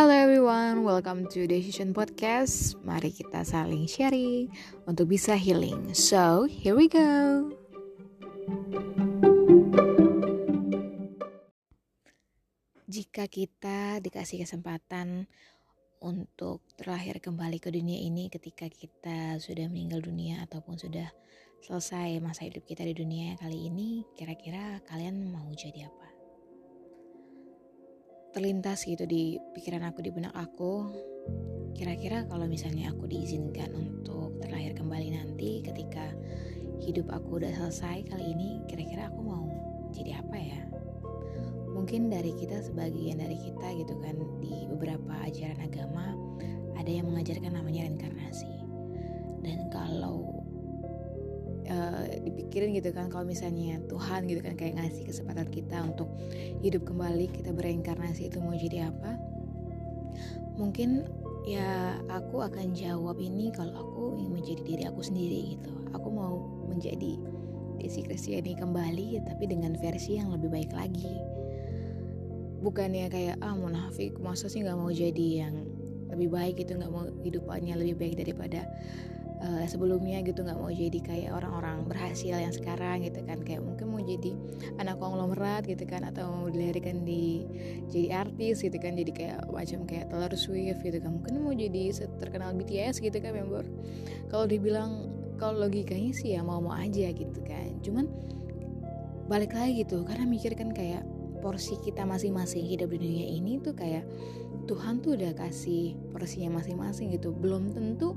Hello everyone, welcome to Decision Podcast. Mari kita saling sharing untuk bisa healing. So, here we go. Jika kita dikasih kesempatan untuk terlahir kembali ke dunia ini ketika kita sudah meninggal dunia ataupun sudah selesai masa hidup kita di dunia kali ini, kira-kira kalian mau jadi apa? Terlintas gitu di pikiran aku di benak aku. Kira-kira kalau misalnya aku diizinkan untuk terlahir kembali nanti ketika hidup aku udah selesai kali ini kira-kira aku mau jadi apa ya? Mungkin dari kita sebagian dari kita gitu kan di beberapa ajaran agama ada yang mengajarkan namanya reinkarnasi. Dan kalau uh, dipikirin gitu kan kalau misalnya Tuhan gitu kan kayak ngasih kesempatan kita untuk hidup kembali kita bereinkarnasi itu mau jadi apa mungkin ya aku akan jawab ini kalau aku ingin menjadi diri aku sendiri gitu. Aku mau menjadi Desi Kristiani kembali tapi dengan versi yang lebih baik lagi. Bukannya kayak ah munafik masa sih nggak mau jadi yang lebih baik gitu nggak mau hidupannya lebih baik daripada uh, sebelumnya gitu nggak mau jadi kayak orang-orang berhasil yang sekarang gitu kan. Kayak mungkin mau jadi anak konglomerat gitu kan atau mau dilahirkan di jadi artis gitu kan jadi kayak macam kayak Taylor Swift gitu kan. Mungkin mau jadi terkenal BTS gitu kan member kalau dibilang kalau logikanya sih ya mau-mau aja gitu kan. Cuman balik lagi gitu karena mikir kan kayak porsi kita masing-masing hidup di dunia ini tuh kayak Tuhan tuh udah kasih porsinya masing-masing gitu. Belum tentu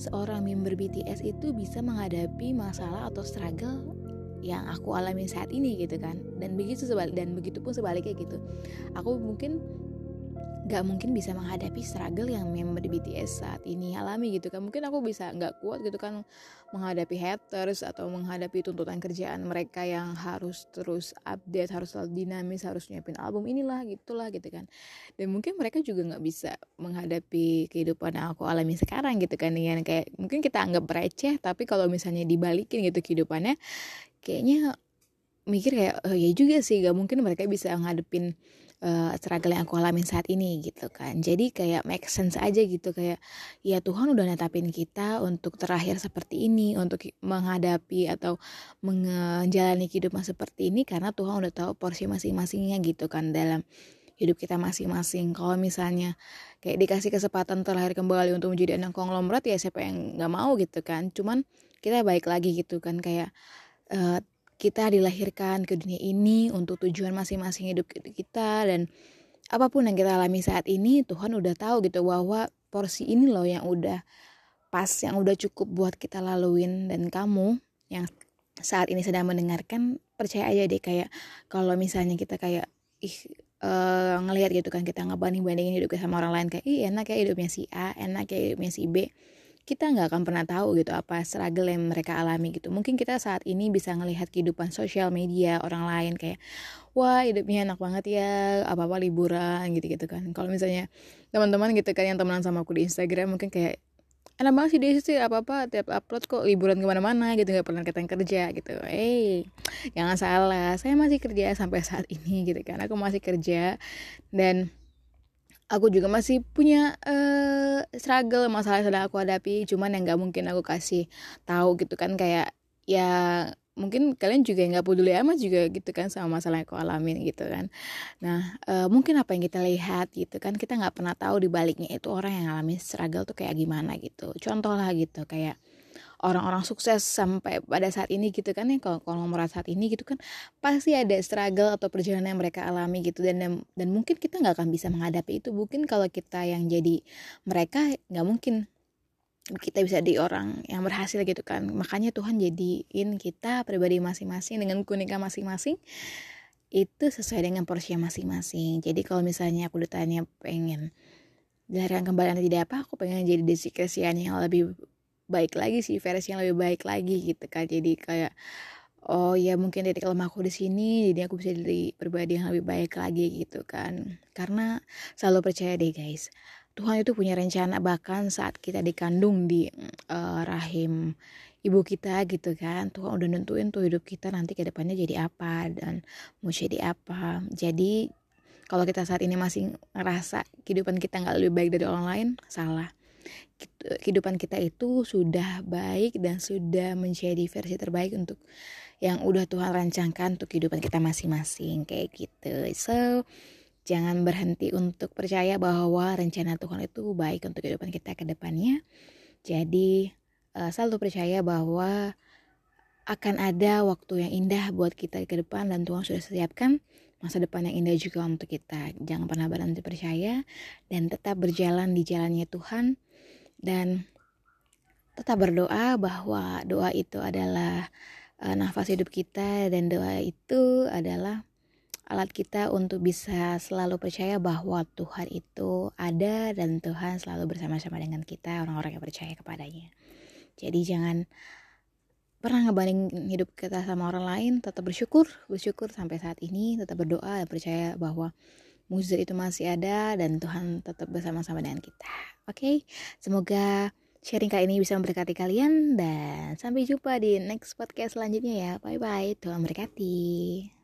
seorang member BTS itu bisa menghadapi masalah atau struggle yang aku alami saat ini gitu kan. Dan begitu sebalik dan begitu pun sebaliknya gitu. Aku mungkin gak mungkin bisa menghadapi struggle yang member BTS saat ini alami gitu kan. Mungkin aku bisa nggak kuat gitu kan menghadapi haters atau menghadapi tuntutan kerjaan mereka yang harus terus update harus selalu dinamis harus nyiapin album inilah gitulah gitu kan. Dan mungkin mereka juga nggak bisa menghadapi kehidupan yang aku alami sekarang gitu kan dengan kayak mungkin kita anggap receh tapi kalau misalnya dibalikin gitu kehidupannya kayaknya mikir kayak oh ya juga sih gak mungkin mereka bisa ngadepin uh, struggle yang aku alamin saat ini gitu kan. Jadi kayak make sense aja gitu kayak ya Tuhan udah netapin kita untuk terakhir seperti ini untuk menghadapi atau menjalani kehidupan seperti ini karena Tuhan udah tahu porsi masing-masingnya gitu kan dalam hidup kita masing-masing. Kalau misalnya kayak dikasih kesempatan terlahir kembali untuk menjadi anak konglomerat ya siapa yang nggak mau gitu kan. Cuman kita baik lagi gitu kan kayak uh, kita dilahirkan ke dunia ini untuk tujuan masing-masing hidup kita dan apa pun yang kita alami saat ini Tuhan udah tahu gitu bahwa porsi ini loh yang udah pas yang udah cukup buat kita laluin. Dan kamu yang saat ini sedang mendengarkan percaya aja deh kayak kalau misalnya kita kayak ih uh, ngelihat gitu kan kita ngebanding bandingin hidup kita sama orang lain kayak ih enak ya hidupnya si A enak ya hidupnya si B kita nggak akan pernah tahu gitu apa struggle yang mereka alami gitu. Mungkin kita saat ini bisa ngelihat kehidupan sosial media orang lain kayak wah hidupnya enak banget ya apa apa liburan gitu gitu kan. Kalau misalnya teman-teman gitu kan yang temenan sama aku di Instagram mungkin kayak enak banget sih dia sih apa apa tiap upload kok liburan ke mana-mana gitu nggak pernah ketemu kerja gitu. Eh hey, jangan salah saya masih kerja sampai saat ini gitu kan. Aku masih kerja dan aku juga masih punya uh, struggle masalah yang sedang aku hadapi. Cuman yang nggak mungkin aku kasih tahu gitu kan. Kayak ya mungkin kalian juga nggak peduli amat juga gitu kan sama masalah yang aku alamin gitu kan. Nah uh, mungkin apa yang kita lihat gitu kan kita nggak pernah tahu di baliknya itu orang yang ngalamin struggle tuh kayak gimana gitu. Contoh lah gitu kayak orang-orang sukses sampai pada saat ini gitu kan ya. Kalau merasa saat ini gitu kan pasti ada struggle atau perjalanan yang mereka alami gitu. Dan dan mungkin kita nggak akan bisa menghadapi itu. Mungkin kalau kita yang jadi mereka nggak mungkin kita bisa di orang yang berhasil gitu kan. Makanya Tuhan jadiin kita pribadi masing-masing dengan keunikan masing-masing itu sesuai dengan porsi masing-masing. Jadi kalau misalnya aku ditanya pengen dari yang kembali nanti tidak apa? Aku pengen jadi desi yang lebih baik lagi sih versi yang lebih baik lagi gitu kan. Jadi kayak oh ya mungkin titik lemah aku di sini jadi aku bisa jadi pribadi yang lebih baik lagi gitu kan. Karena selalu percaya deh guys Tuhan itu punya rencana bahkan saat kita dikandung di uh, rahim ibu kita gitu kan. Tuhan udah nentuin tuh hidup kita nanti ke depannya jadi apa dan mau jadi apa. Jadi kalau kita saat ini masih ngerasa kehidupan kita nggak lebih baik dari orang lain salah kehidupan kita itu sudah baik dan sudah menjadi versi terbaik untuk yang udah Tuhan rancangkan untuk kehidupan kita masing-masing kayak gitu so jangan berhenti untuk percaya bahwa rencana Tuhan itu baik untuk kehidupan kita ke depannya jadi uh, selalu percaya bahwa akan ada waktu yang indah buat kita ke depan dan Tuhan sudah siapkan masa depan yang indah juga untuk kita. Jangan pernah berhenti percaya dan tetap berjalan di jalannya Tuhan dan tetap berdoa bahwa doa itu adalah uh, nafas hidup kita dan doa itu adalah alat kita untuk bisa selalu percaya bahwa Tuhan itu ada dan Tuhan selalu bersama-sama dengan kita orang-orang yang percaya kepadanya. Jadi jangan pernah ngebanding hidup kita sama orang lain, tetap bersyukur, bersyukur sampai saat ini, tetap berdoa dan percaya bahwa mujizat itu masih ada dan Tuhan tetap bersama-sama dengan kita. Oke, okay? semoga sharing kali ini bisa memberkati kalian dan sampai jumpa di next podcast selanjutnya ya. Bye bye, Tuhan memberkati.